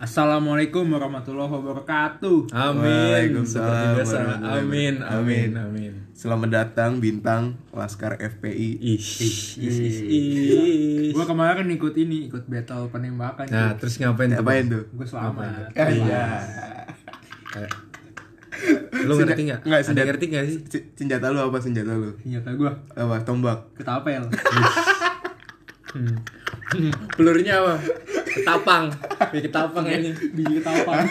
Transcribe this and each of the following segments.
Assalamualaikum warahmatullahi wabarakatuh. Amin. Waalaikumsalam Seperti biasa. Amin. Amin. Amin. Selamat datang bintang Laskar FPI. Ish. Ish. Ish. Ish. Gua kemarin ikut ini, ikut battle penembakan. Nah, terus ngapain? Ngapain tuh? Gue selamat. Iya. Kayak- Lu ngerti nggak? Nggak, Ada senjata- ngerti nggak sih? Si- Senjata lu apa senjata lu? Senjata gua Apa? Tombak. ketapel. Pelurunya apa? Ketapang. Kayak ketapang ini. Biji ketapang.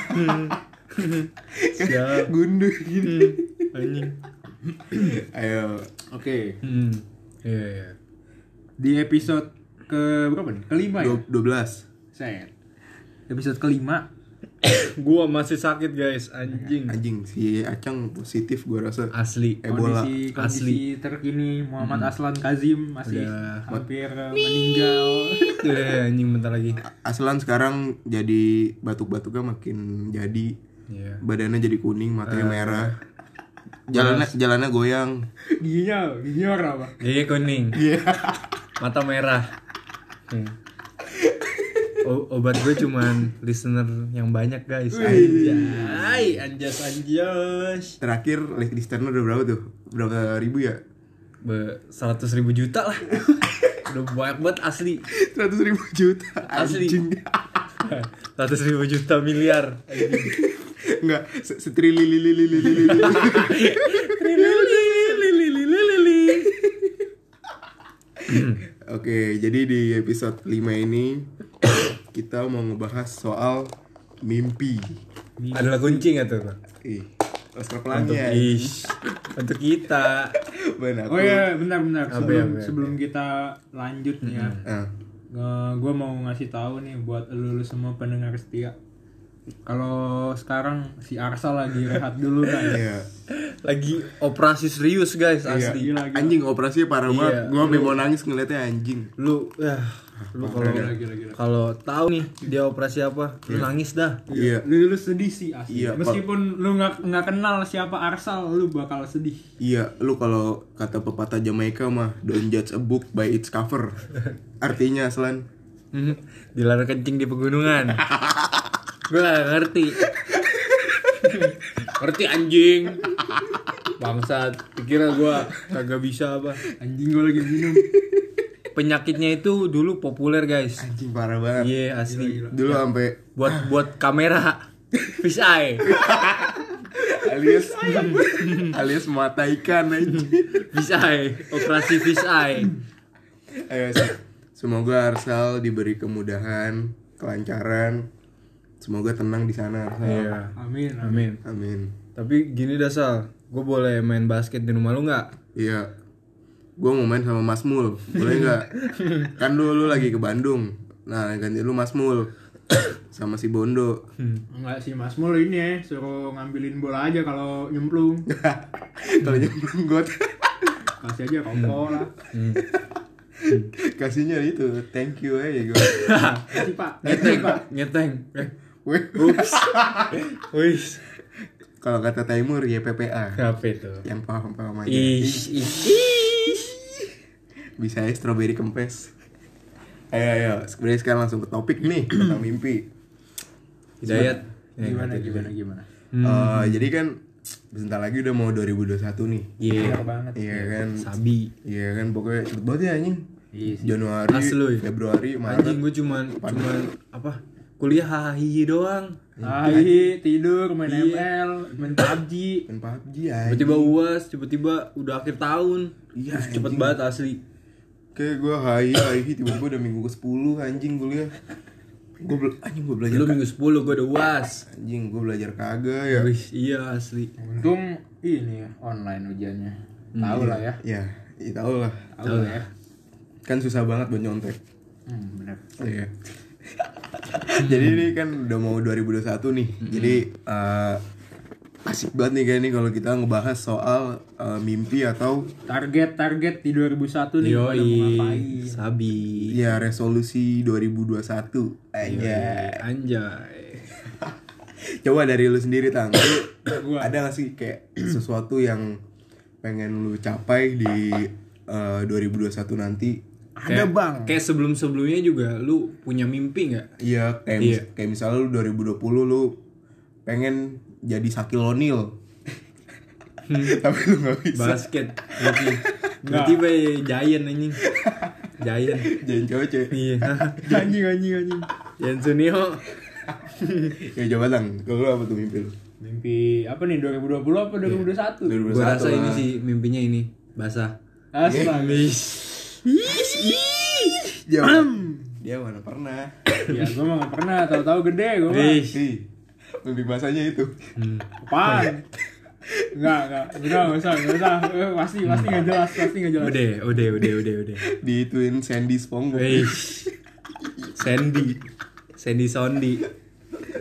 Siap. Gundu gini. Anjing. Ayo. Oke. Hmm. Iya, iya. Di episode ke berapa nih? Kelima ya? 12. Set. Episode kelima. Gua masih sakit, guys. Anjing. Anjing si Acang positif gua rasa. Asli. Ebola. Kondisi, kondisi Asli. terkini Muhammad Aslan Kazim masih Udah. hampir uh, meninggal. Eh, anjing bentar lagi. Aslan sekarang jadi batuk-batuknya makin jadi. Iya. Badannya jadi kuning, matanya merah. Jalannya jalannya goyang. Giginya, giginya warna apa? Gigi kuning. Mata merah. Hmm. Obat gue cuman listener yang banyak guys. Anjay, anjas anjas. Terakhir listener udah berapa tuh? Berapa ribu ya? Be 100 ribu juta lah. Udah banyak banget asli. 100 ribu juta. Asli. 100 ribu juta miliar. Enggak, se- setrili Oke, jadi di episode 5 ini kita mau ngebahas soal mimpi. Ada lagu kunci gak tuh? Ih, Laskar Untuk Pelangi ya. ish. Untuk kita. Benar. Oh iya, benar-benar. Sebelum, ya, sebelum kita lanjut nih ya, Ah, gue mau ngasih tahu nih buat lu, lu semua pendengar setia. Kalau sekarang si Arsa lagi rehat dulu kan. iya. Lagi operasi serius guys asli. Gila, gila. Anjing operasinya parah Iya. banget. Gua sampai mau nangis ngeliatnya anjing. Lu ya lu kalau kalau tahu nih dia operasi apa, lu nangis dah. Iya. Lu, lu sedih sih asli. Iya, Meskipun lu nggak nggak kenal siapa Arsal, lu bakal sedih. Iya, lu kalau kata pepatah Jamaika mah don't judge a book by its cover. Artinya Aslan, Hmm, Dilarang kencing di pegunungan. gue gak ngerti. ngerti anjing. Bangsat, pikirnya gue kagak bisa apa. Anjing gue lagi minum. Penyakitnya itu dulu populer guys. anjing parah banget. Iya asli. Dulu sampai Buat buat kamera fish eye. alias alias mata ikan anjing. Fish eye, operasi fish eye. Ayo, se- semoga Arsal diberi kemudahan, kelancaran. Semoga tenang di sana. Iya. Amin. amin. Amin. Tapi gini dah Sal, gue boleh main basket di rumah lu nggak? Iya. Gue mau main sama Mas Mul, boleh nggak? kan lu, lu lagi ke Bandung. Nah, ganti lu Mas Mul sama si Bondo. Enggak sih Mas Mul ini ya, suruh ngambilin bola aja kalau nyemplung. Kalau nyemplung got Kasih aja rokok lah. kasihnya itu thank you aja gue. Kasih Pak. Ngeteng, Pak. ngeteng. Ups. Wis. Kalau kata Taimur ya PPA. Apa itu? Yang paham-paham aja. Ish, ish, ish. Bisa ya strawberry kempes. Ayo ayo, sebenarnya sekarang langsung ke topik nih tentang mimpi. Hidayat. Ya, Gimana gimana gimana. Eh, jadi kan sebentar lagi udah mau 2021 nih. Iya. Benar banget. Iya kan? Sabi. Iya kan pokoknya cepet banget ya anjing. Iya sih. Januari, Asli. Februari, Maret. Anjing gue cuman cuman apa? Kuliah hahihi doang. Hai, tidur, main Iya. ML, main PUBG. Main PUBG. Tiba-tiba uas, tiba-tiba udah akhir tahun. Iya, Terus cepet banget asli. Kayak gue hai hai tiba-tiba udah minggu ke 10 anjing kuliah. Gue bela- anjing gue belajar Lu minggu 10 gue udah uas. anjing gue belajar kagak ya. Wih, iya asli. Untung ini ya online ujiannya. Tahu lah ya. Ya, ya tau lah. Tahu lah ya. Kan susah banget buat nyontek. Hmm, benar. Iya. Jadi ini kan udah mau 2021 nih. Jadi eh, asik banget nih kayak nih kalau kita ngebahas soal eh, mimpi atau Target-target di 2001 nih udah mau Yoi, ngapain. sabi. ya resolusi 2021 aja. Anjay. Coba dari lu sendiri tang, lu ada gak sih kayak sesuatu yang pengen lu capai di eh, 2021 nanti? Ada Kayak- bang Kayak sebelum-sebelumnya juga lu punya mimpi nggak? Iya, kayak Iya. mis- kayak misalnya lu 2020 lu pengen jadi Sakil O'Neal. Tapi lu gak bisa. Basket. Berarti berarti bay Giant anjing. Giant. Jangan cowok Iya. anjing anjing anjing Giant Sunio. Ya coba tang, kalau lu apa tuh mimpi lu? mimpi apa nih 2020 apa 2021 2021 Gua rasa ini lah. sih mimpinya ini basah. Astaga. Dia, dia mana pernah. ya gue mah gak pernah tahu-tahu gede gue mah Wih. Ih, mimpi basahnya itu. apaan Enggak, enggak, enggak, enggak usah, enggak usah Eh, Pasti, pasti gak jelas, pasti gak jelas Udah, udah, udah, udah, udah. Diituin Sandy Spongebob. Sandy. Sandy Sondi.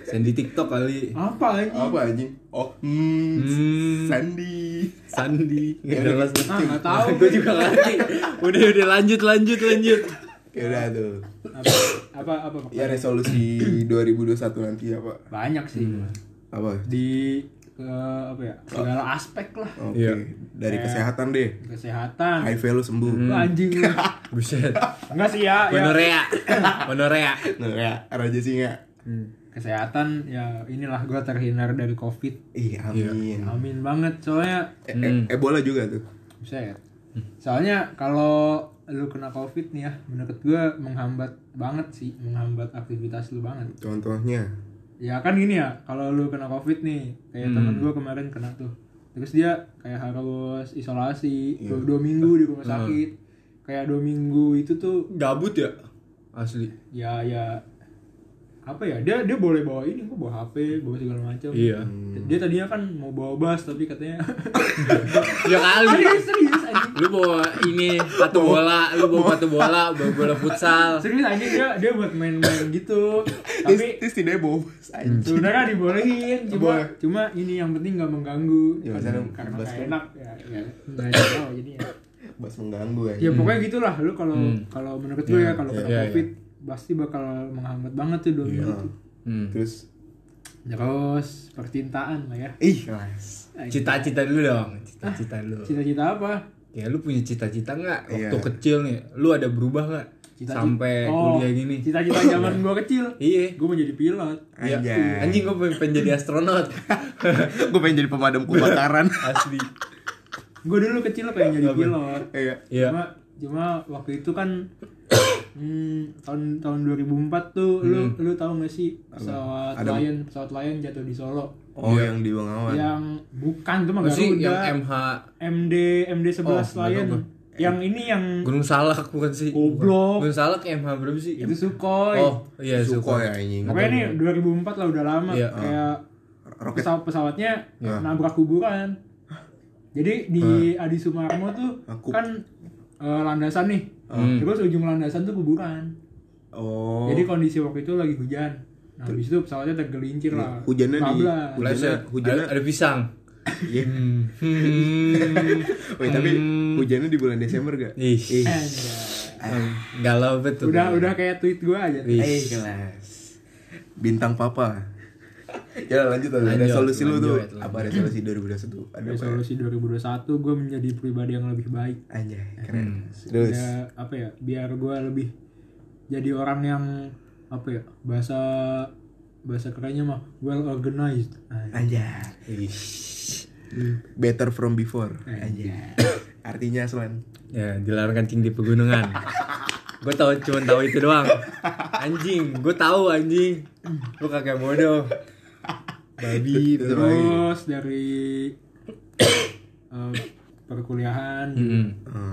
Sandy TikTok kali. Apa anjing? Apa anjing? Oh, hmm, Hmm. Sandy. Sandi. Gak jelas. Ah, gak tahu Gue juga gak ngerti. Udah, udah lanjut, lanjut, lanjut. Ya udah tuh. Apa, apa, apa, apa? Ya resolusi 2021 nanti apa? Banyak sih Apa? Di, ke, apa ya, segala aspek lah Oke, Iya. dari kesehatan deh. Kesehatan HIV lu sembuh. Lu anjing. Buset. Enggak sih ya, ya Honorea. Honorea. Nah, ya, Raja Singa. Kesehatan, ya inilah gue terhindar dari covid Ih, amin. Amin banget, soalnya Eh, eh, Ebola juga tuh. Buset. Soalnya kalau lu kena covid nih ya, menurut gue menghambat banget sih, menghambat aktivitas lu banget. Contohnya. Ya kan gini ya, kalau lu kena covid nih, kayak temen gue kemarin kena tuh. Terus dia kayak harus isolasi dua, dua minggu di rumah sakit. Kayak dua minggu itu tuh Gabut ya? Asli. ya ya apa ya dia dia boleh bawa ini kok bawa HP bawa segala macam. Iya. dia tadinya kan mau bawa bas tapi katanya Ya kali. serius serius anjing. Lu bawa ini patu bola, lu bawa patu bola, bawa bola futsal. serius anjing dia dia buat main-main gitu. Tapi terus tidak bobos anjing. sebenarnya dibolehin cuma cuma ini yang penting nggak mengganggu. Ya, karena karena bas enak. ya ya. Nggak tahu jadi ya. Bas mengganggu ya. ya pokoknya gitulah lu kalau kalau menurut gue ya kalau kena iya, covid pasti bakal menghambat banget tuh dua minggu tuh Hmm. Terus terus percintaan lah ya ih. Cita-cita dulu dong. Cita-cita lu. cita-cita apa Ya lu punya cita-cita nggak waktu Iya. kecil nih? Lu ada berubah nggak Cita-cita- sampai Oh, kuliah gini? Cita-cita zaman gua kecil. Iya. Gua mau jadi pilot. Ya, Anjay. anjing gue pengen, pengen jadi astronot Gue pengen jadi pemadam kebakaran. asli Gua dulu kecil pengen jadi pilot. Iya. Iya. Cuma cuma waktu itu kan hmm, tahun tahun 2004 tuh lu lu tahu gak sih pesawat Ada- Lion pesawat Lion jatuh di Solo? Oh, yang di Bengawan. yang bukan tuh mah Garuda. yang MH MD MD 11 Oh, Lion. yang ini yang Gunung Salak bukan sih? Goblok. Gunung Salak MH berapa sih? Itu Sukhoi. Oh iya Sukhoi ya anjing. Pokoknya nih 2004 lah udah lama. Iya. kayak Roket. pesawat pesawatnya Iya. nabrak kuburan. Jadi di Adi Sumarmo tuh Aku- kan eh, landasan nih. Hmm. Terus ujung landasan tuh kuburan. Oh. Jadi kondisi waktu itu lagi hujan. Nah, habis itu pesawatnya tergelincir lah. Hujannya di- Hujannya, hujannya- ada, ada pisang Iya. hmm. Hmm. Wait, tapi hujannya di bulan Desember gak? Ih, Anjay. galau betul Udah udah kayak tweet gua aja. Ih. Eh, kelas. Bintang papa. ya lanjut aja. Lanjut, Resolusi lu tuh lanjut, apa resolusi 2021? Ada apa? Resolusi 2021 gue menjadi pribadi yang lebih baik. Anjay, keren. Hmm. Terus Ya, apa ya? Biar gue lebih jadi orang yang apa ya? Bahasa bahasa kerennya mah well organized. Anjay. anjay. Better from before. Anjay. Artinya Aslan. ya dilarang kencing di pegunungan gue tahu cuma tahu itu doang anjing gue tahu anjing lu kakek bodoh babi Terus dari eh, perkuliahan, Mm-mm.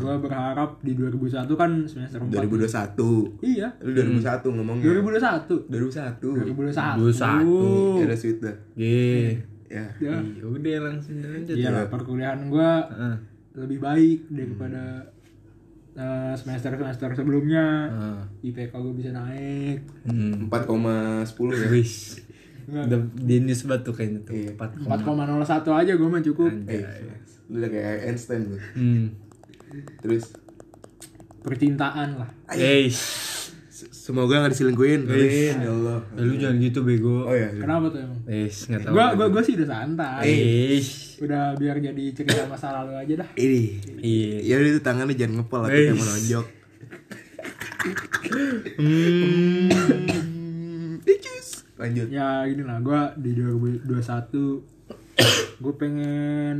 gue berharap di 2001 kan semester 4 2021. Iya, Lu 2001 ngomongnya. 2021. 2001. 2001. 2001. Ya udah sweet dah. Ye. Ya. Ya. Udah langsung lanjut Iya lah, perkuliahan gue Heeh. lebih baik daripada eh, semester-semester sebelumnya. Heeh. IPK gue bisa naik. Hmm. 4,10 ya. Udah Denius banget tuh kayaknya tuh. Iya. Empat. 4,01 aja gue mah cukup. Eh, lu udah kayak Einstein lu. Hmm. Terus Percintaan lah. Eh, semoga gak diselingkuhin. Amin ya Allah. lu jangan gitu bego. Oh ya. Kenapa tuh emang? Eh, nggak tahu. Gue gua, gua sih udah santai. Eh, Udah biar jadi cerita masa lalu aja dah. Ini. iya. Ya udah itu tangannya jangan ngepel Eh. kayak menonjok. Hmm. Lanjut. ya gini lah gue di 2021 gue pengen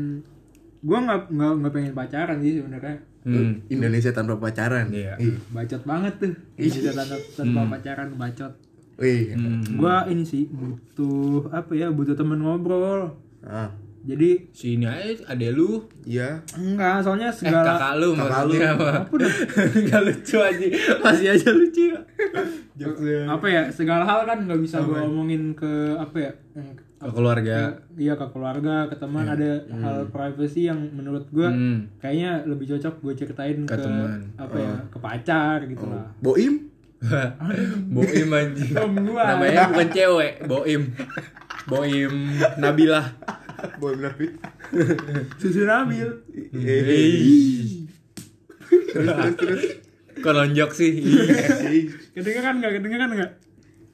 gue nggak nggak nggak pengen pacaran sih sebenarnya Hmm. Indonesia tanpa pacaran. Iya. Ih. bacot banget tuh Indonesia tanpa, tanpa pacaran bacot Wih. gue ini sih butuh apa ya butuh temen ngobrol Ah, jadi Sini aja ada lu. iya. enggak soalnya Eh segala kakak lu Kakak maksudnya apa? Enggak lucu aja. Masih aja lucu ya. Apa ya segala hal kan nggak bisa gue omongin ke apa ya yang- Ke keluarga. iya ke keluarga ke teman ada hal privacy yang menurut gue Hmm. kayaknya lebih cocok gue ceritain ke, teman. apa ya ke pacar gitu lah Boim? Boim anjing. Om gua. Namanya bukan cewek, Boim. Boim Nabila. Boim Nabi. susu nabil. Terus terus terus. Kok lonjok sih? Ih. kedengeran nggak kedengeran nggak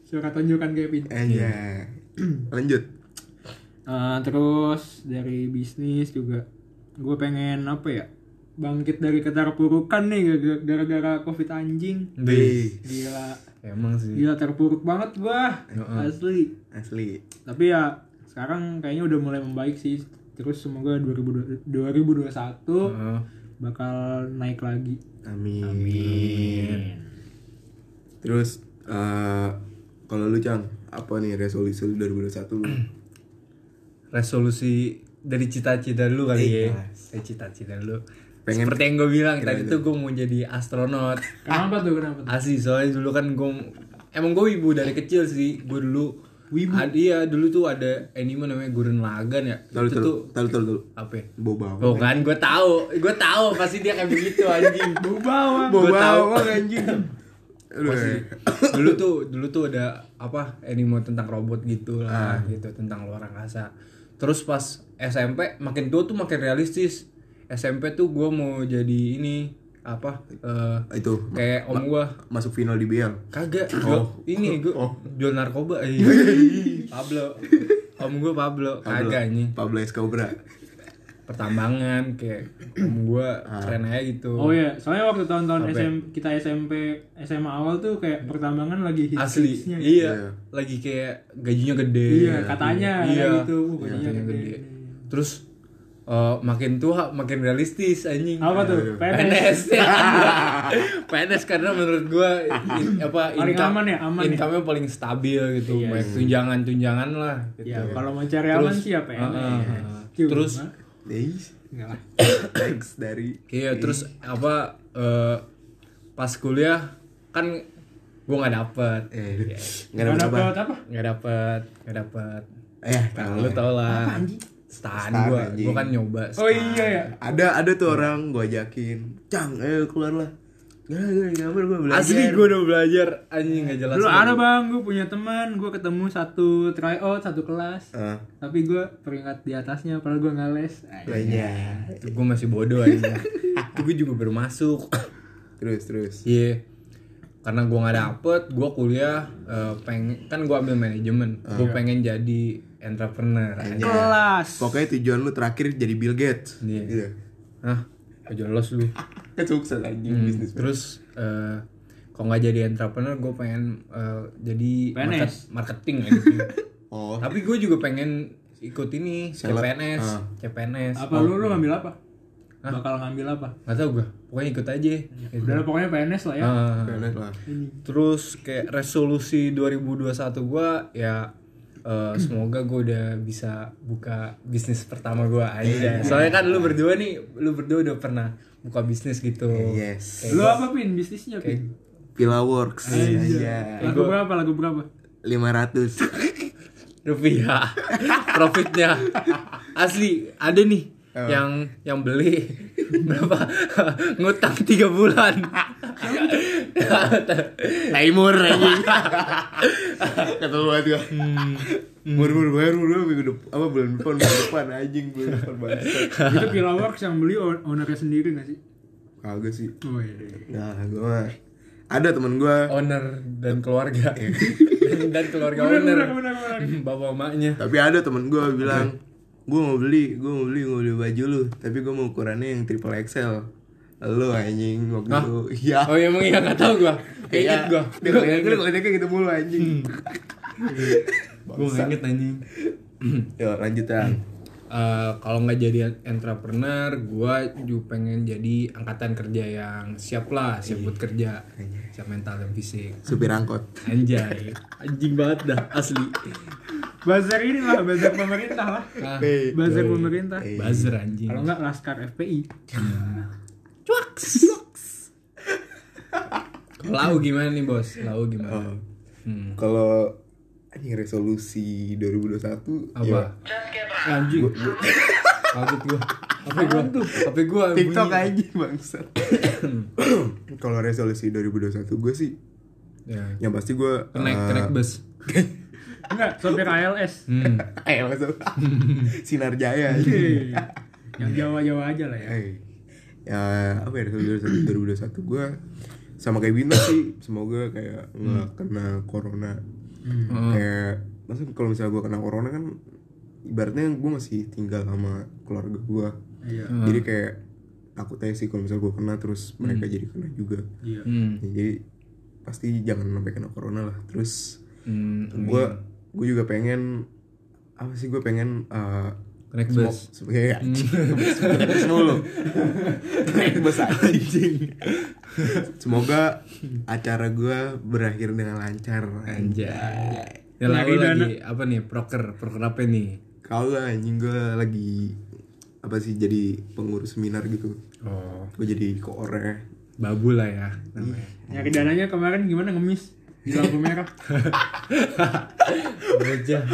suara tunjukkan Kevin Iya. Lanjut. Eh, terus dari bisnis juga gue pengen apa ya bangkit dari keterpurukan nih gara- gara-gara covid anjing gila Emang sih. gila terpuruk banget gua asli Asli. tapi ya sekarang kayaknya udah mulai membaik sih terus semoga 2020 2021 Heeh. bakal naik lagi Amin. Terus eh kalau lu Cang, apa nih resolusi lu 2021 lu? resolusi dari cita-cita dulu kali ya. Ikhlas. Dari cita-cita dulu. Pengen- Seperti yang gue bilang tadi tuh gue mau jadi astronot. kenapa tuh kenapa tuh Asli soalnya dulu kan gue emang gue wibu dari kecil sih. Gue dulu Wibu? Ad, iya dulu tuh ada anime namanya Gurren Lagann ya. Tahu itu tahu tuh tahu tahu tahu. apa? ya? Boba. Oh kan gue tahu, gue tahu pasti dia kayak begitu anjing. bawang Gua tahu. anjing. Pasti. dulu tuh dulu tuh ada apa anime tentang robot gitu lah gitu tentang luar angkasa terus pas SMP makin tua tuh makin realistis SMP tuh gue mau jadi ini apa eh, Itu. kayak om gue masuk final di BL. kagak gua, ini gue jual narkoba eh. Pablo. Om gue Pablo kagak nih Pablo Escobar. pertambangan kayak om gue keren aja gitu. Oh ya soalnya waktu tahun-tahun SM, kita SMP SMA awal tuh kayak pertambangan lagi hits asli. Hitsnya iya. Iya. lagi kayak gajinya gede. Iya, katanya iya. kayak gitu. Uh, gajinya gajinya gede. gede. Terus eh, makin tua makin realistis anjing. Apa tuh? PNS PNS ya PNS karena menurut gua in- apa Paling aman ya, aman ya? income-nya paling stabil gitu banyak tunjangan-tunjangan lah gitu. ya kalau mau cari aman sih ya PNS Heeh, heeh. Cuma, terus lah. Thanks dari. Iya terus apa eh, pas kuliah kan gua nggak dapet. Eh nggak nggak dapet apa? Nggak dapet nggak dapet. Eh, Nah, lu tau lah stan Stan, gua. anjing. gua kan nyoba oh iya ya ada ada tuh orang gua ajakin, "Cang, ayo keluar lah." Gak, gak, gak, gua belajar. asli gua udah belajar anjing nggak jelas dulu banget. ada bang gue punya teman gue ketemu satu tryout satu kelas. Ah, tapi gue peringkat di atasnya padahal gue nggak les. Banyak. gue masih bodoh aja itu gue juga baru masuk. Terus, terus. iya. Karena gua nggak dapet gua kuliah eh, pengen kan gua ambil manajemen. Gue pengen jadi entrepreneur aja kelas Pokoknya tujuan lu terakhir jadi Bill Gates. Iya. Gitu. Hah? Gak jelas lu sukses anjing Hmm, bisnis. terus eh kalau nggak jadi entrepreneur gue pengen eh, jadi PNS. market- marketing anjing. Oh, tapi gue juga pengen ikut ini Seleb. CPNS Ah. CPNS apa lu lu ngambil apa bakal ngambil apa nggak tau gue pokoknya ikut aja gitu. udah pokoknya PNS lah ya Ah. keren lah. terus kayak resolusi 2021 gue ya eh, semoga gue udah bisa buka bisnis pertama gue aja. Soalnya kan lu berdua nih lu berdua udah pernah buka bisnis gitu. Yes. lu apa pin? Bisnisnya pin? Villa Works. Iya. lagu berapa? Lagu berapa? 500. rupiah profitnya. Asli ada nih yang yang beli berapa? Ngutang tiga bulan. Taimur anjing. Kata lu banget gua. Mur mur bayar mur mur minggu depan apa bulan depan bulan depan anjing bulan depan banget. itu Pilaworks yang beli own- ownernya sendiri gak sih? Kagak sih. oh iya Nah, gua mah. Ada temen gua. Owner dan keluarga. Dan, dan keluarga bener owner. bener bener bapak emaknya. Tapi ada temen gua bilang gua mau beli gua mau beli gua mau beli baju lu tapi gua mau ukurannya yang triple XL Lu anjing waktu itu. Iya. Oh iya emang iya nggak tahu gua. Kayak gua. Dia Gua kayak gitu mulu anjing. Gua nggak inget anjing. Yo lanjut ya. Eh, kalau nggak jadi entrepreneur, gua juga pengen jadi angkatan kerja yang siap lah, siap buat kerja, siap mental dan fisik. Supir angkot. Anjay, anjing banget dah asli. Buzzer ini lah, buzzer pemerintah lah. Ah, Eh, Buzzer pemerintah. buzzer anjing. Kalau enggak laskar FPI. Cuaks. Kalau lau gimana nih bos? Lau gimana? Oh. Hmm. Kalau anjing resolusi 2021 Apa? ya, Anjing. Kaget gua. Apa gua? Apa gua? TikTok aja bangsat. Kalau resolusi 2021 gue sih Ya. yang pasti gue Kenaik, kenaik bus. Enggak, sopir ALS. Hmm. eh masuk sinar jaya Hei. Yang Jawa-Jawa aja lah ya. Eh, ya apa ya resolusi 2021 gue sama kayak Bina sih semoga kayak nggak kena corona Hmm. kayak maksudnya kalau misalnya gue kena corona kan ibaratnya gue masih tinggal sama keluarga gue Iya. jadi kayak takut aja sih kalau misalnya gue kena terus mereka jadi kena juga Iya. Hmm. Ya, jadi pasti jangan sampai kena corona lah terus Hmm. gue gue juga pengen apa sih gue pengen uh, Naik bus. sebagai anjing Bus mulu. Naik bus anjing. Semoga acara gue berakhir dengan lancar. Anjay. Ya dana. lagi apa nih? Proker, proker apa nih? kalau anjing gue lagi apa sih jadi pengurus seminar gitu. Oh, gue jadi koore babu lah ya namanya. Nyari dananya kemarin gimana ngemis di lampu merah.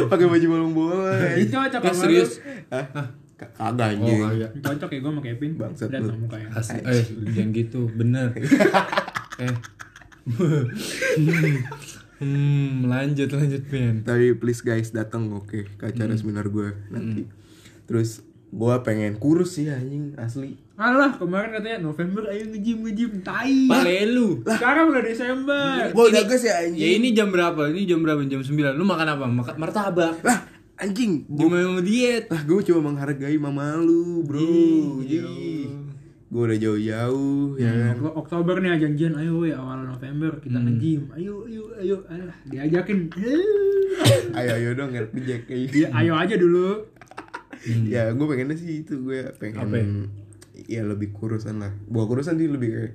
Pakai baju bolong bola Ini cocok Eh, sama serius? Hah? K- kagak Oh, anjing kagak. lu. Cocok ya gue sama Kevin. Bangsat Lihat lu. sama mukanya. Asli, eh, jangan gitu, bener. eh. hmm, lanjut, lanjut, Ben. tapi please guys datang oke ke acara Hmm. seminar gue nanti terus gue pengen kurus sih anjing asli Alah, kemarin katanya November ayo nge-gym nge-gym tai. Pale lu. Sekarang udah Desember. gue udah gas ya anjing Ya ini jam berapa? Ini jam berapa? Jam 9. Lu makan apa? Makan martabak. lah anjing Gimana mau diet? lah gue cuma menghargai mama lu bro Ih, Ih, gue udah jauh-jauh ya kan Gua Oktober nih janjian ayo we awal November kita nge-gym. Ayo ayo ayo alah diajakin. ayo ayo dong ngerti Jack Iya, ayo aja dulu. Ya gue pengennya sih itu gue pengen Apa ya? ya lebih kurusan lah bukan kurusan sih lebih kayak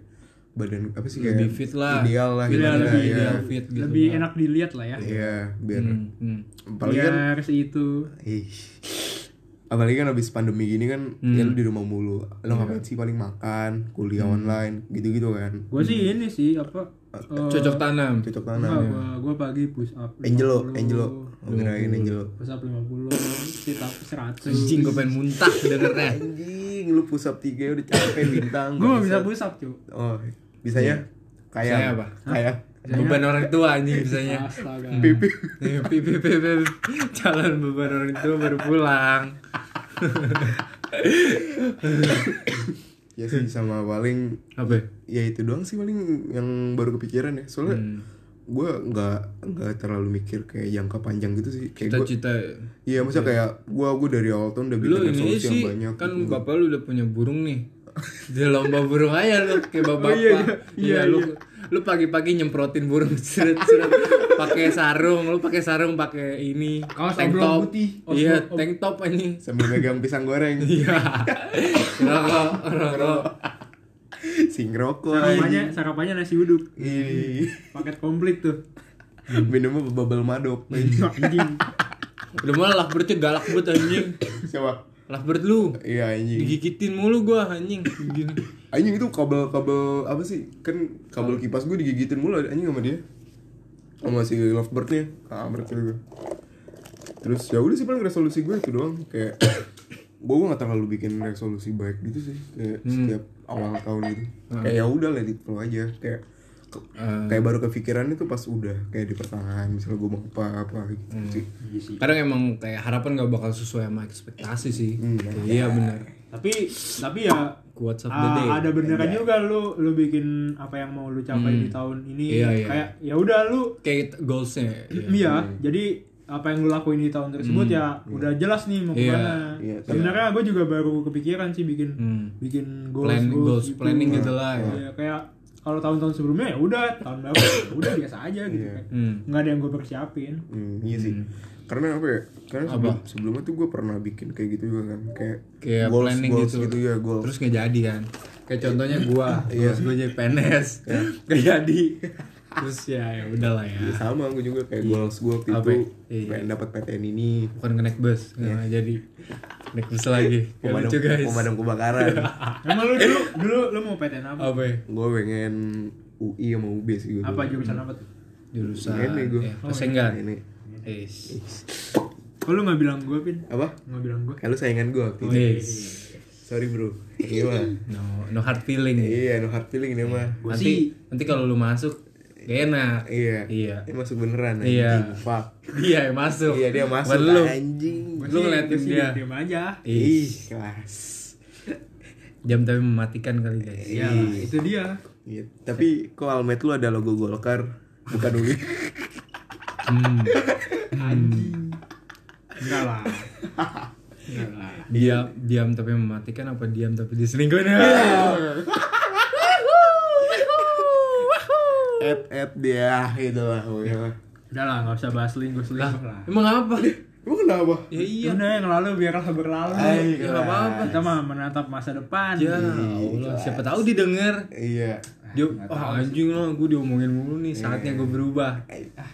badan apa sih kayak Lebih fit lah. ideal lah gimana lebih ya ideal fit gitu. Lebih enak dilihat lah ya. iya biar Hmm, hmm. apalagi kan Biar si itu. ih apalagi kan abis pandemi gini kan Hmm. ya lu di rumah mulu lo ngapain sih paling makan kuliah online gitu-gitu kan Gue sih ini sih apa? eh, Cocok tanam. cocok tanam gua, gua pagi push up Angelo 50, Angelo oh, kirain Angelo Push up 50 Sit up 100 Anjing gue pengen muntah dengernya. anjing lu push up tiga udah capek bintang. Gue gak bisa. push up cuy oh bisanya? Kayak Saya apa? kayak Beban orang tua anjing biasanya. Astaga. Pipi Nih, Pipi pipi calon beban orang tua baru pulang. ya sih sama paling Apa? ya itu doang sih paling yang baru kepikiran ya. Soalnya Hmm. Gue nggak nggak terlalu mikir kayak jangka panjang gitu sih. Kayak gue Cita-cita iya masa kayak gue gue dari awal tahun udah bikin ini resolusi sih yang banyak kan gitu. bapak lu udah punya burung nih. Dia lomba burung aja lu kayak bapak Oh, iya, iya. iya Iya, lu iya. lu pagi-pagi nyemprotin burung seret seret. Pakai sarung lu pakai sarung pakai ini Kaos tank top. putih. Iya tank top ini sambil megang pisang goreng. Iya. Rokok rokok sing rokok Sarapannya, sarapannya nasi uduk. Ini Paket komplit tuh. Minumnya bubble madop Anjing. udah malah Lovebird galak banget anjing. Siapa? Lovebird lu. Iya anjing. Digigitin mulu gua anjing. Gini. Anjing itu kabel kabel apa sih? Kan kabel kipas gue digigitin mulu anjing sama dia. Sama si lovebird-nya. Kamar kali gue terus ya udah sih paling resolusi gue itu doang. Kayak gue gue gak terlalu bikin resolusi baik gitu sih kayak setiap awal tahun gitu. Kayak ya udah let it flow aja. Kayak ke- kayak baru kepikiran itu pas udah kayak di pertengahan misalnya gue mau apa apa gitu sih. Kadang emang kayak harapan gak bakal sesuai sama ekspektasi sih. Iya benar Tapi Tapi ya ah, day ada beneran juga lu lu bikin apa yang mau lu capai di tahun ini. Iya, iya. kayak ya udah lu kayak goalsnya iya. iya jadi apa yang lu lakuin di tahun tersebut ya udah jelas nih mau Hmm. Iya, ke mana iya, sebenarnya gue juga baru kepikiran sih bikin Hmm. bikin goals, Plan- goals, goals gitu. planning gitu lah ya. Iya, kayak kalau tahun-tahun sebelumnya ya udah tahun baru ya udah biasa aja gitu Iya. kayak Hmm. nggak ada yang gue persiapin Hmm, iya sih. Karena apa ya? Karena Apa? sebelum, sebelumnya tuh gue pernah bikin kayak gitu juga kan, kayak kayak goals, planning goals gitu. gitu ya, goals. terus nggak jadi kan kayak contohnya gua Iya. terus gua jadi PNS nggak jadi terus ya ya udahlah ya Ya, sama gue juga kayak goals gue waktu Apa? itu Iya. pengen dapat PTN ini, bukan naik bus nggak jadi naik bus lagi pemadam, lucu guys pemadam kebakaran. emang lu dulu dulu lu mau PTN apa apa ya? gue pengen UI sama UB sih gue. apa jurusan apa tuh jurusan Ini gua. ya, kesenggan Ini Is. kok lu nggak bilang gue pin apa? nggak bilang gue Kalau saingan gue waktu itu. Wis. Sorry bro. Gimana? no no hard feeling ya. iya, no hard feeling ini mah. Nanti nanti kalau lu masuk gak enak Iya. iya Ini masuk beneran Iya. anjing. Fuck. dia yang masuk Iya dia masuk Bukan lu anjing. Lu ngeliatin dia. diam aja Ih, kelas. jam tapi mematikan kali guys ya itu dia Iya. Tapi kok almet lu ada logo Golkar bukan UI? hmm. enggak lah enggak lah diam diam tapi mematikan apa diam tapi diselingkuhin et et dia gitu lah pokoknya. udah lah nggak usah bahas selingkuh selingkuh lah emang apa? Emang kenapa? ya iya. Udah yang lalu biarlah berlalu. Ay, ya apa-apa. Kita mah menatap masa depan. Ya Allah siapa tahu didengar. Iya. Dia ah anjing lah gue diomongin mulu nih saatnya gue berubah.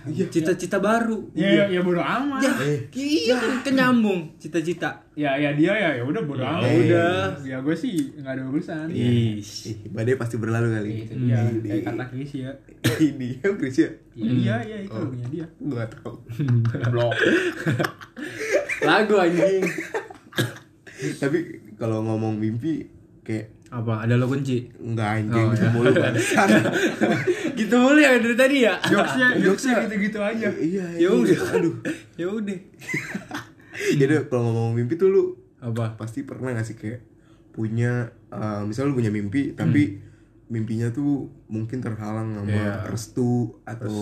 Cita-cita baru. Ya ya, ya bodo amat. Ya iya kan, kan nyambung cita-cita. Ya ya dia ya ya udah bodo amat. udah. ya gue sih nggak ada urusan. Ish. Badai pasti berlalu kali. dia kayak kata Chris ya. Ini yang Chris ya? Ya, iya iya itu lagunya dia. Gua gak tau. blok lagu anjing. Tapi kalau ngomong mimpi kayak apa? Ada lo kunci? Enggak anjing. Oh, gitu ya. mulu gitu mulu ya dari tadi ya? Jokesnya jokesnya gitu gitu aja. Iya, ya iya. udah. Aduh. ya udah. Jadi kalau ngomong mimpi tuh lu apa? pasti pernah gak sih kayak punya uh, misal lu punya mimpi tapi mimpinya tuh mungkin terhalang sama Hmm. Iya. restu atau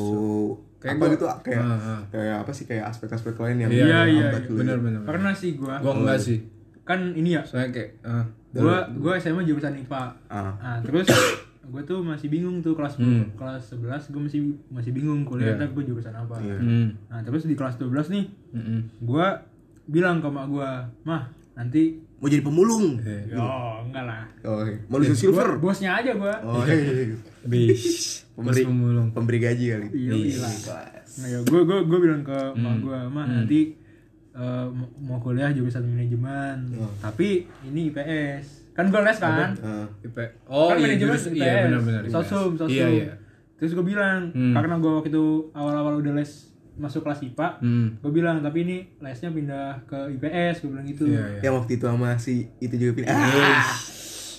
Kayak apa gua- gitu kayak Ah, ah. kayak apa sih kayak aspek-aspek lain yang Iya, iya iya menghambat lu. bener bener pernah sih gue gua enggak sih kan ini ya soalnya kayak ah, gue gue SMA jurusan IPA Ah. nah terus gue tuh masih bingung tuh kelas Hmm. kelas 11 gue masih masih bingung kuliah Iya. ntar gue jurusan apa Iya. hmm. nah terus di kelas 12 nih Mm-mm. gue bilang ke mak gue mah nanti mau jadi pemulung Eh, yo enggak lah oh iya. mau lu silver Gua- bosnya aja gue oh iya. bis Pemberi- Mas pemulung pemberi gaji kali iya Iya. nah, ya gue gue gue bilang ke mak Hmm. gue mah nanti eh, mau- kuliah jurusan manajemen. Oh. tapi ini IPS kan gue les kan? Ah. IP oh kan iya manajemen jurus IPS iya benar benar sosum sosum iya iya. Terus gue bilang Hmm. karena gue waktu itu awal-awal udah les masuk kelas IPA hmm. gue bilang tapi ini lesnya pindah ke IPS gue bilang gitu. Iya iya. Yang waktu itu sama si itu juga pilih ah.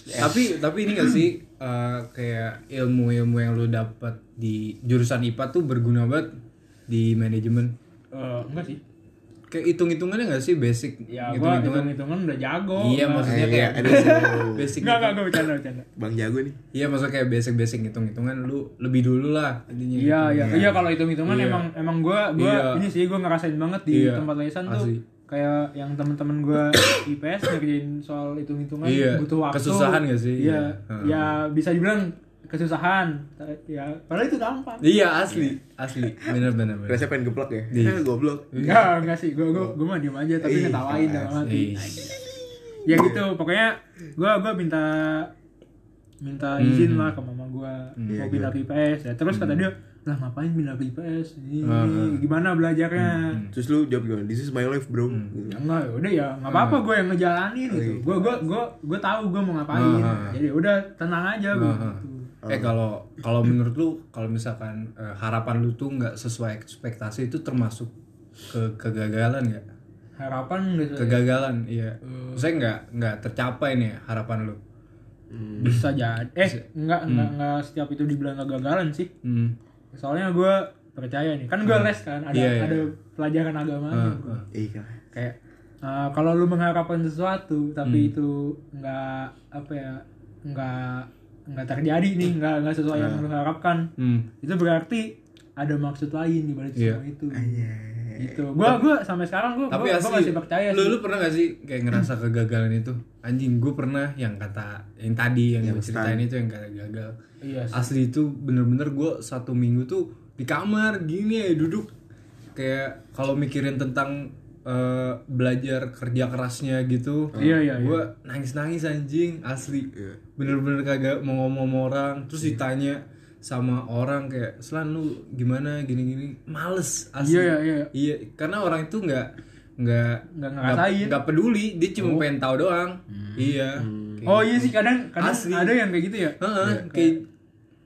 tapi tapi ini gak sih eh, kayak ilmu-ilmu yang lu dapat di jurusan IPA tuh berguna banget di manajemen? Eh, enggak sih kayak hitung-hitungannya gak sih? Basic ya hitung hitung-hitungan. hitungan udah jago iya Nggak- maksudnya Eh, kayak aduh. basic enggak enggak gue bercanda bercanda. Bang jago nih. Iya maksudnya kayak basic basic hitung-hitungan lu lebih dulu lah intinya iya iya. Iya kalau hitung hitungan Iya. emang emang gue gue Iya. ini sih gue ngerasain banget di Iya, tempat lesan tuh. Asli. kayak yang temen-temen gue IPS ngerjain soal hitung hitungan Iya, butuh waktu. Kesusahan gak sih? iya. Iya. ya bisa dibilang kesusahan ya padahal itu gampang iya asli asli benar benar benar rasanya pengen geplak ya Iya. Eh, goblok Enggak, enggak sih. Gue gue gue mah diem aja tapi ngetawain kelas. dalam hati. Ih. Ya gitu, pokoknya gue gue minta minta izin lah ke mama gue Iya, mau pindah ke IPS ya. Terus kata dia, "Lah ngapain pindah ke IPS? Ini, ini, gimana belajarnya?" terus lu jawab gimana this is my life bro Gitu. Ya enggak, ya udah ya nggak apa-apa gue yang ngejalanin gitu. Gue gue gue gue tahu gue mau ngapain. Ah. Jadi udah tenang aja gue. Ah, Eh kalau kalau menurut lu kalau misalkan eh, harapan lu tuh nggak sesuai ekspektasi itu termasuk ke kegagalan ya? Harapan udah Kegagalan, iya. Saya nggak nggak tercapai nih ya, harapan lu. bisa jadi. Eh, enggak enggak enggak setiap itu dibilang kegagalan sih. Hmm. soalnya gue percaya nih kan gue les kan ada Iya, iya. ada pelajaran agama Ah, bro. ah. iya kayak uh, kalau lu mengharapkan sesuatu Hmm. tapi itu nggak apa ya nggak nggak terjadi nih nggak nggak sesuai yang lu harapkan. Hmm. itu berarti ada maksud lain di balik Iya. semua itu. Iya. gitu. Gua gua sampai sekarang gua tapi gua, asli gua masih percaya lu sih. lu pernah gak sih kayak ngerasa kegagalan itu? Anjing gue pernah yang kata yang tadi yang, gue ceritain itu yang kata gagal. Iya sih. asli itu bener-bener gue satu minggu tuh di kamar gini ya duduk. Kayak kalau mikirin tentang eh, belajar kerja kerasnya gitu. Iya, iya, gue nangis nangis anjing asli. Bener-bener kagak mau ngomong sama orang. Terus ditanya sama orang kayak selan lu gimana? Gini-gini. Males asli. Iya, iya, iya. iya karena orang itu nggak nggak Nggak nggak peduli. Dia cuma pengen tahu doang. Iya. Kayak oh iya sih kadang kadang Asli. ada yang kayak gitu ya? Heeh, kayak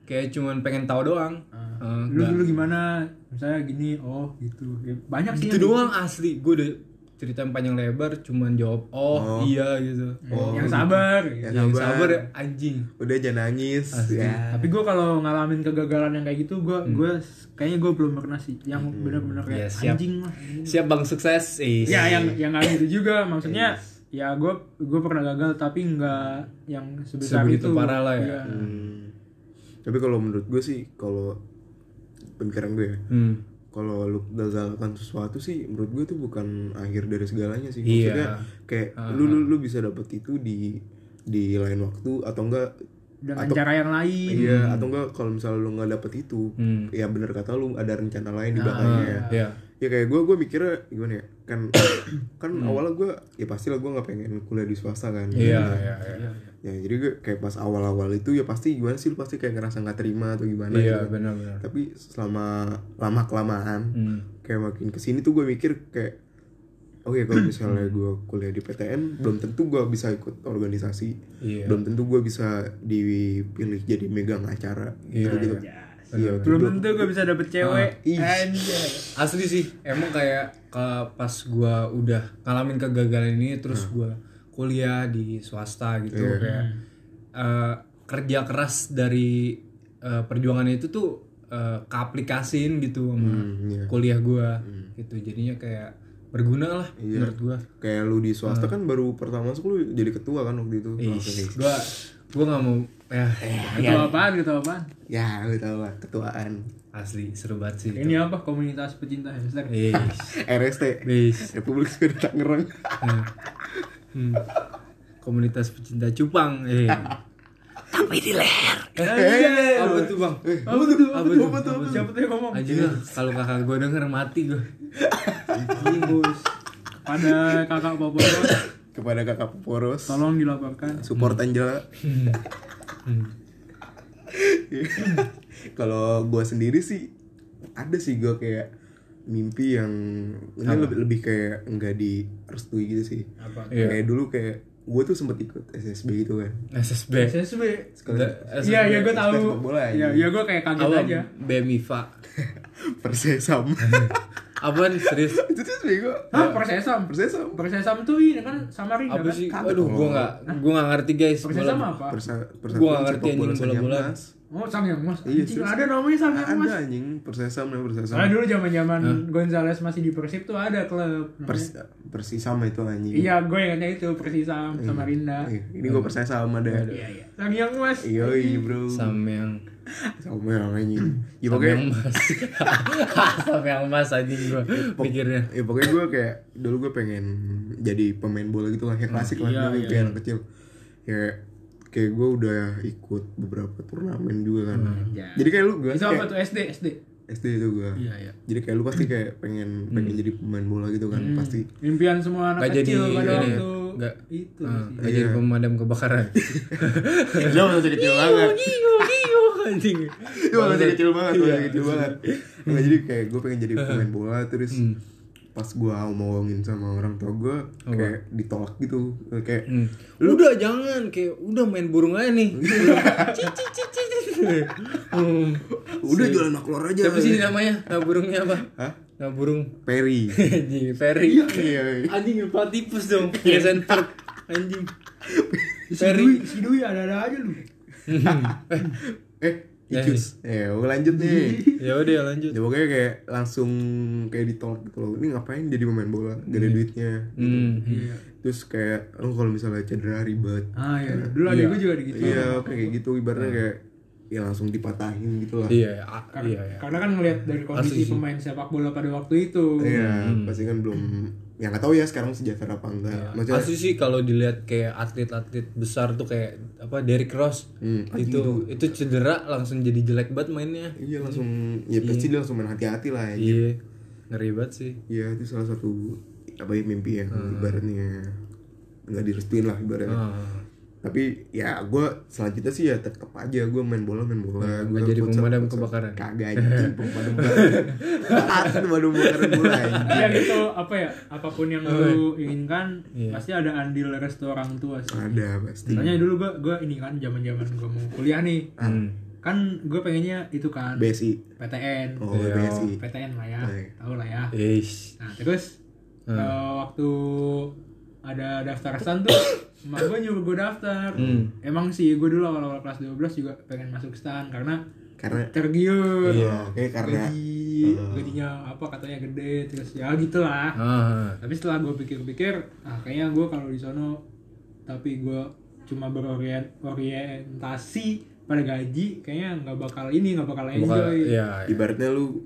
kayak cuman pengen tahu doang. Heeh, lu dulu gimana misalnya gini oh gitu Ya, banyak sih gitu yang doang asli. Gue udah cerita yang panjang lebar cuman jawab oh, iya gitu. Oh, yang sabar Ya, yang sabar. sabar ya, anjing. Udah jangan nangis. Ya. tapi gue kalau ngalamin kegagalan yang kayak gitu gue gue kayaknya gue belum pernah sih yang benar-benar Iya, kayak siap. anjing lah anjing. Siap Bang sukses. Eh, ya yang yang nggak gitu juga maksudnya ya gue gue pernah gagal tapi nggak yang sebesar Sebegitu itu parah lah ya. Iya. Hmm. Tapi kalau menurut gue sih kalau pemikiran gue ya, Hmm. kalau lu gagalkan sesuatu sih menurut gue itu bukan akhir dari segalanya sih. Iya. Maksudnya kayak lu, lu lu bisa dapet itu di di lain waktu atau enggak dengan Atau- cara yang lain Iya, atau enggak kalau misalnya lu nggak dapet itu, Hmm. ya bener kata lu ada rencana lain di belakangnya. Iya. Ya kayak gue, gue mikirnya gimana ya, kan kan awalnya gue, ya pastilah gue nggak pengen kuliah di swasta kan. Iya, iya, iya. Ya jadi gue kayak pas awal-awal itu ya pasti gimana sih lu pasti kayak ngerasa nggak terima atau gimana Iya, gitu. benar-benar. Tapi selama lama kelamaan, Hmm. kayak makin ke sini tuh gue mikir kayak Oke kalau misalnya gue kuliah di PTN belum tentu gue bisa ikut organisasi Iya. belum tentu gue bisa dipilih jadi megang acara Iya, gitu gitu iya belum tentu gue bisa dapet cewek ih. Anjay. Asli sih, emang kayak ke pas gua udah ngalamin kegagalan ini terus gua kuliah di swasta gitu Iya. kayak eh, kerja keras dari eh, perjuangan itu tuh eh, keaplikasiin gitu sama Hmm, iya. kuliah gua gitu. Jadinya kayak berguna lah Iya. menurut gua. kayak lu di swasta kan baru pertama masuk lu jadi ketua kan waktu itu Ih, Langsung nih. gua gua nggak mau ya Ketua apaan, ketua apaan? ya lu tau lah ketuaan asli seru banget sih. Ini apa? Komunitas pecinta hamster. Eh, RST. Republik Sepeda Tangerang Hmm. Komunitas pecinta cupang. Eh. eh Apa tuh bang? Apa tuh? Apa tuh? Apa tuh? Siapa tuh yang ngomong? Anjing lah, kalau kakak gue denger mati gue. Anjing, bos. Pada kakak Poporos, kepada kakak Poros tolong dilaporkan. support Angela kalau gue sendiri sih ada sih gue kayak mimpi yang ini lebih, lebih kayak enggak direstui gitu sih Apa? Iya. kayak dulu kayak gue tuh sempet ikut SSB gitu kan SSB. SSB. Iya, iya gue tahu. Iya, iya gue kayak kaget Apa? aja. BMIFA. Persesam Apaan serius? itu tuh gue Hah, Persesam? Persesam Persesam tuh ini kan Samarinda Apa kan? sih? Kagak Aduh, dong. gue nggak, gue nggak ngerti guys. Persesam Bola- apa? Persa Gua persatuan nggak ngerti sepak bola anjing bola-bola. Oh, Sangyang Mas. Iya, Anjing, ada namanya Sangyang Mas. ada anjing Persesam namanya Persesam Soalnya dulu zaman-zaman Gonzales masih di Persib tuh ada klub. namanya. Pers Persisam itu anjing Iya, gue ingatnya itu Persisam Samarinda. Eh, ini gue Persesam ada Iya, iya. Sangyang Mas. Iya iya bro Sam yang Sama yang anjing Ya pokoknya yang mas Sam yang mas anjing gue pikirnya Ya pokoknya gue kayak Dulu gue pengen Jadi pemain bola gitu lah Kayak klasik lah iya, dulu iya, Kayak anak kecil Kayak Kayak gue udah ikut beberapa turnamen juga kan Ya. Jadi kayak lu gue Itu apa tuh SD? SD. SD itu gue Iya, iya. Jadi kayak lu pasti kayak pengen Pengen jadi pemain bola gitu kan Pasti Impian semua anak Gak jadi kecil pada ini ya? waktu Nggak. itu Ah, sih. nggak jadi pemadam kebakaran Lu masih kecil banget anjing Itu masih kecil banget Masih kecil banget Nggak, Jadi kayak gue pengen jadi pemain bola Terus pas gue ngomongin sama orang tua gue kayak ditolak gitu kayak Hmm. Udah jangan kayak udah main burung aja nih. Hmm. udah jualan maklor aja Siapa sih namanya? Nah burungnya apa? Hah? Nah burung Perry anjing Ferry. iya iya Anjing lupa tipus dong. Ya center anjing. Si. Dwi, si Dwi ada-ada aja lu. eh Icus ya gue lanjut nih. Ya udah lanjut. ya pokoknya kayak langsung kayak ditolak gitu loh. Ini ngapain jadi pemain bola? Gak ada duitnya Hmm. terus kayak lu kalau misalnya cedera ribet. Ah iya, dulu adik gue juga gitu. iya kayak gitu. Ibaratnya kayak ya langsung dipatahin gitu lah. Iya Karena, iya iya. karena kan ngelihat dari kondisi Asli pemain sepak bola pada waktu itu. Iya, Hmm. pasti kan belum yang nggak tahu ya sekarang sejahtera apa enggak. Maksudnya Pasti sih kalau dilihat kayak atlet-atlet besar tuh kayak apa Derrick Rose. Hmm, itu itu cedera langsung jadi jelek banget mainnya. Iya langsung ya pasti dia langsung main hati-hati lah ya. iya. Ngeri banget sih. Iya, itu salah satu apa ya mimpi yang ibaratnya. Nggak direstuin lah ibaratnya. Ah. Tapi ya gue selanjutnya sih ya tetap aja gue main bola main bola. Gua jadi futsal- pemadam futsal. kebakaran. Kagak anjing pemadam kebakaran. Pemadam kebakaran bola. Iya gitu apa ya apa pun yang lu inginkan Iya. pasti ada andil restu orang tua sih. Ada pasti. Soalnya dulu gua gua ini kan zaman-zaman gua mau kuliah nih. Hmm. Kan gua pengennya itu kan BSI. PTN. Oh, Iya. BSI. PTN lah ya. Baik. Tahu lah ya. Eish. Nah, terus Hmm. eh, waktu ada daftar stan tuh emak gue nyuruh gue daftar Hmm. emang sih gue dulu awal-awal kelas 12 juga pengen masuk stan karena Karena tergiur Iya, kayak karena gaji gajinya apa katanya gede terus ya gitulah Ah. tapi setelah gue pikir-pikir ah kayaknya gue kalau di sono tapi gue cuma berorientasi pada gaji kayaknya nggak bakal ini nggak bakal enjoy Bakal, iya, iya. ibaratnya lu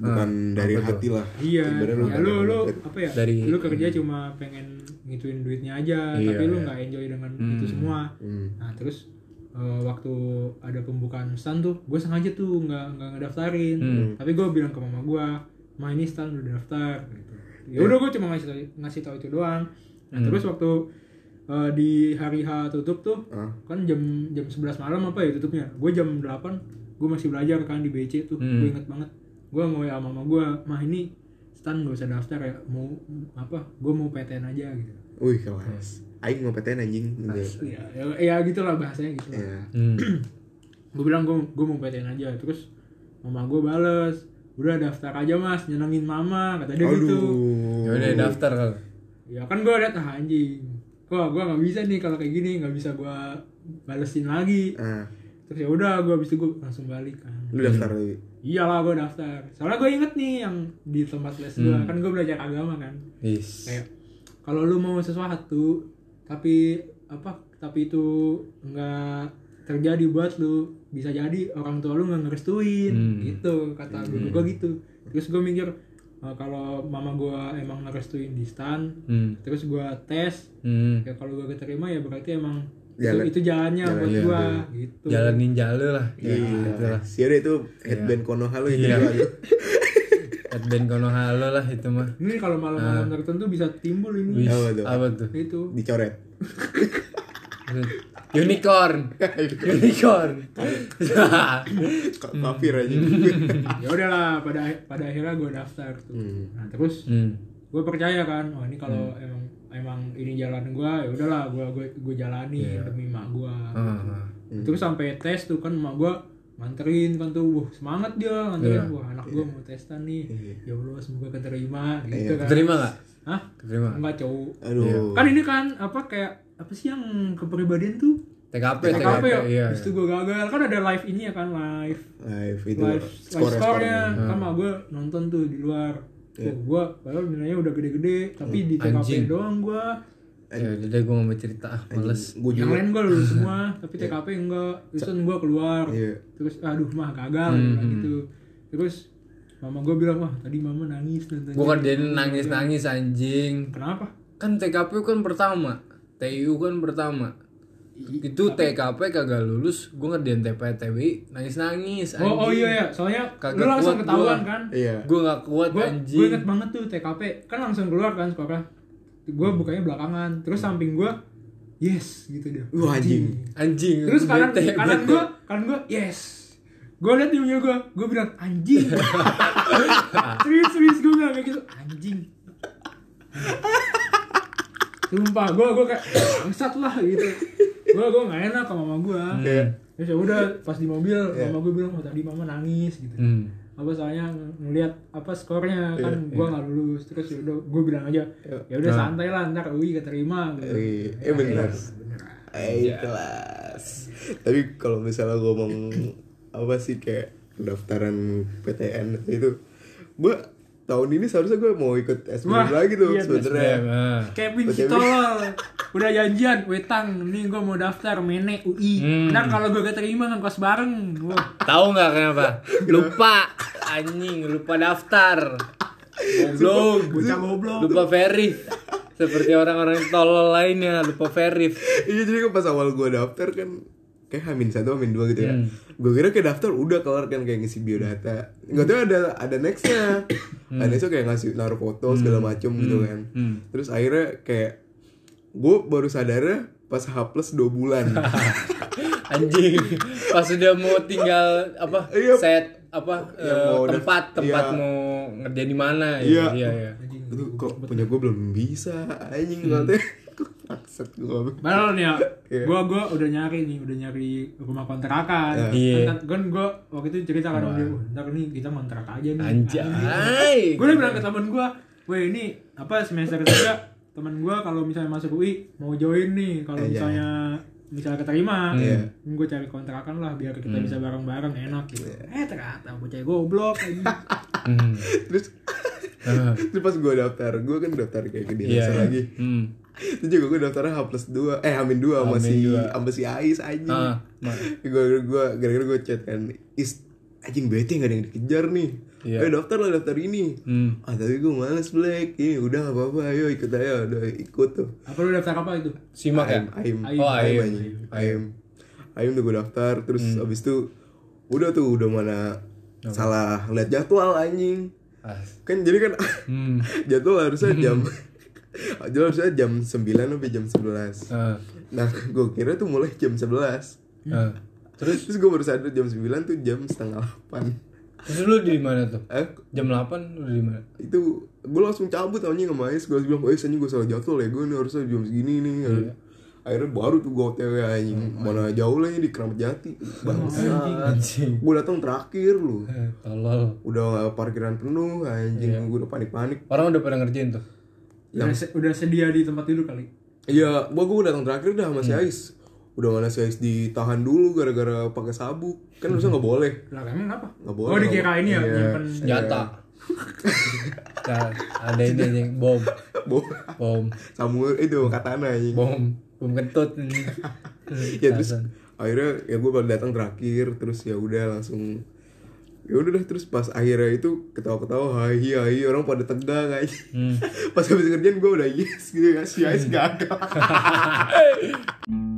bukan dari hati lah. Iya, ya lu dari lu apa ya? Dari- lu kerja cuma pengen ngituin duitnya aja, Iya, tapi lu iya. nggak enjoy dengan itu semua. Hmm. Nah terus eh, waktu ada pembukaan stand tuh, gue sengaja tuh nggak nggak ngedaftarin, Hmm. tapi gue bilang ke mama gue, ma ini stand udah daftar. Gitu. Ya udah gue cuma ngasih tau- ngasih tahu itu doang. Nah terus waktu eh, di hari H tutup tuh, Ah. kan jam jam 11 malam apa ya tutupnya? Gue jam 8 gue masih belajar kan di BC tuh, Hmm. gue inget banget. Gue mau ya mama gue, mah ini stan gak usah daftar ya, mau apa? Gue mau PTN aja gitu. Wih kelas. Aing mau PTN anjing. Gitu. Ya, ya, ya gitulah bahasanya gitu. Iya. Hmm. Gue bilang gue gue mau PTN aja, terus mama gue bales, udah daftar aja mas, nyenengin mama, kata dia gitu. Aduh. Ya udah daftar kalau. Ya kan gue liat ah anjing, kok gue nggak bisa nih kalau kayak gini nggak bisa gue balesin lagi. Ah, Terus ya udah gue habis itu gue langsung balik kan. lu daftar lu. Iyalah gue daftar. Soalnya gue inget nih yang di tempat les gue kan gue belajar agama kan. Is. Kayak kalau lu mau sesuatu tapi apa tapi itu nggak terjadi buat lu bisa jadi orang tua lu nggak ngerestuin Hmm. gitu kata guru gue gitu. Terus gue mikir eh, kalau mama gue emang ngerestuin di stan Hmm. terus gue tes Hmm. ya kalau gue keterima ya berarti emang Jalan- itu, itu jalannya jalan- buat iya, gue iya. gitu. Jalanin jale lah. Iya. Gitu lah. Siapa itu headband Konoha lu itu Iya. dua aja. Headband Konohalo lah itu mah. Ini kalau malam-malam tertentu bisa timbul ini. Wih, Apa tuh? apa tuh? Itu. Dicoret. Unicorn. Unicorn. Ka- Kafir aja. ya udahlah pada pada akhirnya gue daftar tuh. Hmm. Nah terus hmm. Gue percaya kan, oh ini kalau emang emang ini jalan gue, ya udahlah gue gue gue jalani demi mak gue. Ah. Terus sampai tes tuh kan mak gue nganterin kan tuh, wah semangat dia nganterin, Iya. wah anak gue mau testan nih, ya Allah semoga keterima gitu kan. Keterima nggak? Hah? Keterima. Enggak cowok. Aduh. Kan ini kan apa kayak apa sih yang kepribadian tuh? TKP, TKP TKP, ya, iya. Terus tuh gue gagal kan ada live ini ya kan live Live itu live live score-nya Hmm. kan mah gue nonton tuh di luar Iya. Tuh gue padahal nilainya udah gede-gede tapi di TKP Hmm. Doang gue Ya udah deh gue gak mau cerita ah, males. Gue yang juga. lain gue lulus semua tapi TKP enggak terus gue keluar Iya. terus aduh mah gagal Hmm, bilang gitu terus mama gue bilang wah tadi mama nangis nonton Gue kerjain nangis-nangis anjing. kenapa Kan TKP kan pertama. TIU kan pertama. Itu TKP kagak lulus, gue ngerjain TPTBI nangis-nangis anjing. oh oh iya ya soalnya Kagak lu langsung kuat ketahuan gua. kan? Iya. Gue gak kuat gue anjing. gue inget banget tuh TKP kan langsung keluar kan skornya gue bukanya belakangan. Terus samping gue yes gitu dia. Wah anjing. Anjing. terus kanan bete, kanan gue kanan gue yes. Gue liat di gue gue bilang anjing. Serius serius gue bilang kayak gitu anjing. Sumpah gue gue kayak bangsat lah gitu gue gue nggak enak sama mama gue Iya. terus ya udah pas di mobil mama gue bilang oh tadi mama nangis gitu Hmm. apa soalnya ngelihat apa skornya kan Iya, gua nggak lulus terus ya udah gue bilang aja ya udah santai lah ntar UI keterima gitu. Eh, bener. Eh kelas. Tapi kalau misalnya ngomong apa sih kayak pendaftaran PTN itu, gue tahun ini seharusnya gue mau ikut SBM Wah, lagi tuh iya, Betul. si tolol udah janjian wetang nih gue mau daftar mene UI Hmm. ntar kalau gue keterima ngekos bareng Wah, Tahu nggak kenapa? Lupa anjing, lupa daftar. Goblok, bocah goblok lupa verif. Seperti orang-orang tolol lainnya lupa verif. Iya jadi kan pas awal gue daftar kan kayak Hamin satu Hamin dua gitu ya. Hmm. Gue kira kayak daftar udah kelar kan kayak ngisi biodata. Gak tau ada ada nextnya. Ada nextnya kayak ngasih naruh foto segala macem gitu kan. Hmm. Terus akhirnya kayak gue baru sadarnya pas H plus 2 bulan. Anjing. Pas udah mau tinggal apa? Iya. Set apa Iya, eh, mau tempat daf- tempat iya. mau ngerjain di mana Iya. iya iya. Itu kok punya gue belum bisa anjing katanya. Maksud gue. Padahal nih ya, Iya. gua gua udah nyari nih, udah nyari rumah kontrakan. Iya. Kan, kan gua waktu itu cerita kan dia, "Wah, ntar nih kita kontrak aja nih. Anjay. Gue udah bilang ke temen gua, weh ini apa semester ketiga temen gua kalau misalnya masuk UI mau join nih, kalau Iya. misalnya misalnya keterima, Iya. gue cari kontrakan lah biar kita bisa bareng-bareng enak gitu. Eh ternyata bocah goblok. Hmm. Terus Ah. terus pas gue daftar, gue kan daftar kayak ke Iya. dinasnya lagi. Hmm. Itu juga gue daftarnya H plus 2 Eh Hamin 2 sama Hamin si dua. sama si Ais anjing Ah, ma- Gue gue gara-gara gue chat kan Is anjing bete gak ada yang dikejar nih. Ayo daftar lah daftar ini Hmm. Ah tapi gue males Black Ini udah gak apa-apa ayo ikut aja Udah ikut tuh Apa lu daftar apa itu? Simak ya? Aim Aim Oh, Aim. Aim Aim udah gue daftar Terus abis itu Udah tuh udah mana Salah lihat jadwal anjing Ah. Kan jadi kan Hmm. Jadwal harusnya jam Jadwal harusnya jam 9 sampai jam 11 Ah. Nah, gue kira tuh mulai jam 11 Ah. Terus? Terus gue baru sadar jam 9 tuh jam setengah 8 Terus lu di mana tuh? Eh, Jam 8 lu di mana? itu gue langsung cabut anjing sama Ais. Gue bilang, Ais anjing gue salah jadwal ya. Gue nih harusnya jam segini nih. Akhirnya baru tuh gue otw anjing. Mana jauh lah ini di Keramat Jati. Bangsa. Gue datang terakhir lu. Eh, Tolol. Udah parkiran penuh anjing. Gue udah panik-panik. Orang udah pada ngerjain tuh. Udah, se- udah sedia di tempat tidur kali. Iya, gua gua datang terakhir dah sama si Ais. Udah mana si Ais ditahan dulu gara-gara pakai sabuk. Kan harusnya nggak boleh. Lah emang kenapa? Nggak boleh. Oh dikira ini ya Iya. nyimpen Senjata. Nah, ada ini anjing bom. Bo- Bom. Samuel itu katana anjing. Bom. Bom kentut. Ya terus akhirnya ya gua baru datang terakhir terus ya udah langsung ya udah dah terus pas akhirnya itu ketawa-ketawa hai hai orang pada tegang aja Hmm. pas habis kerjaan gua udah yes gitu ya si Ais gagal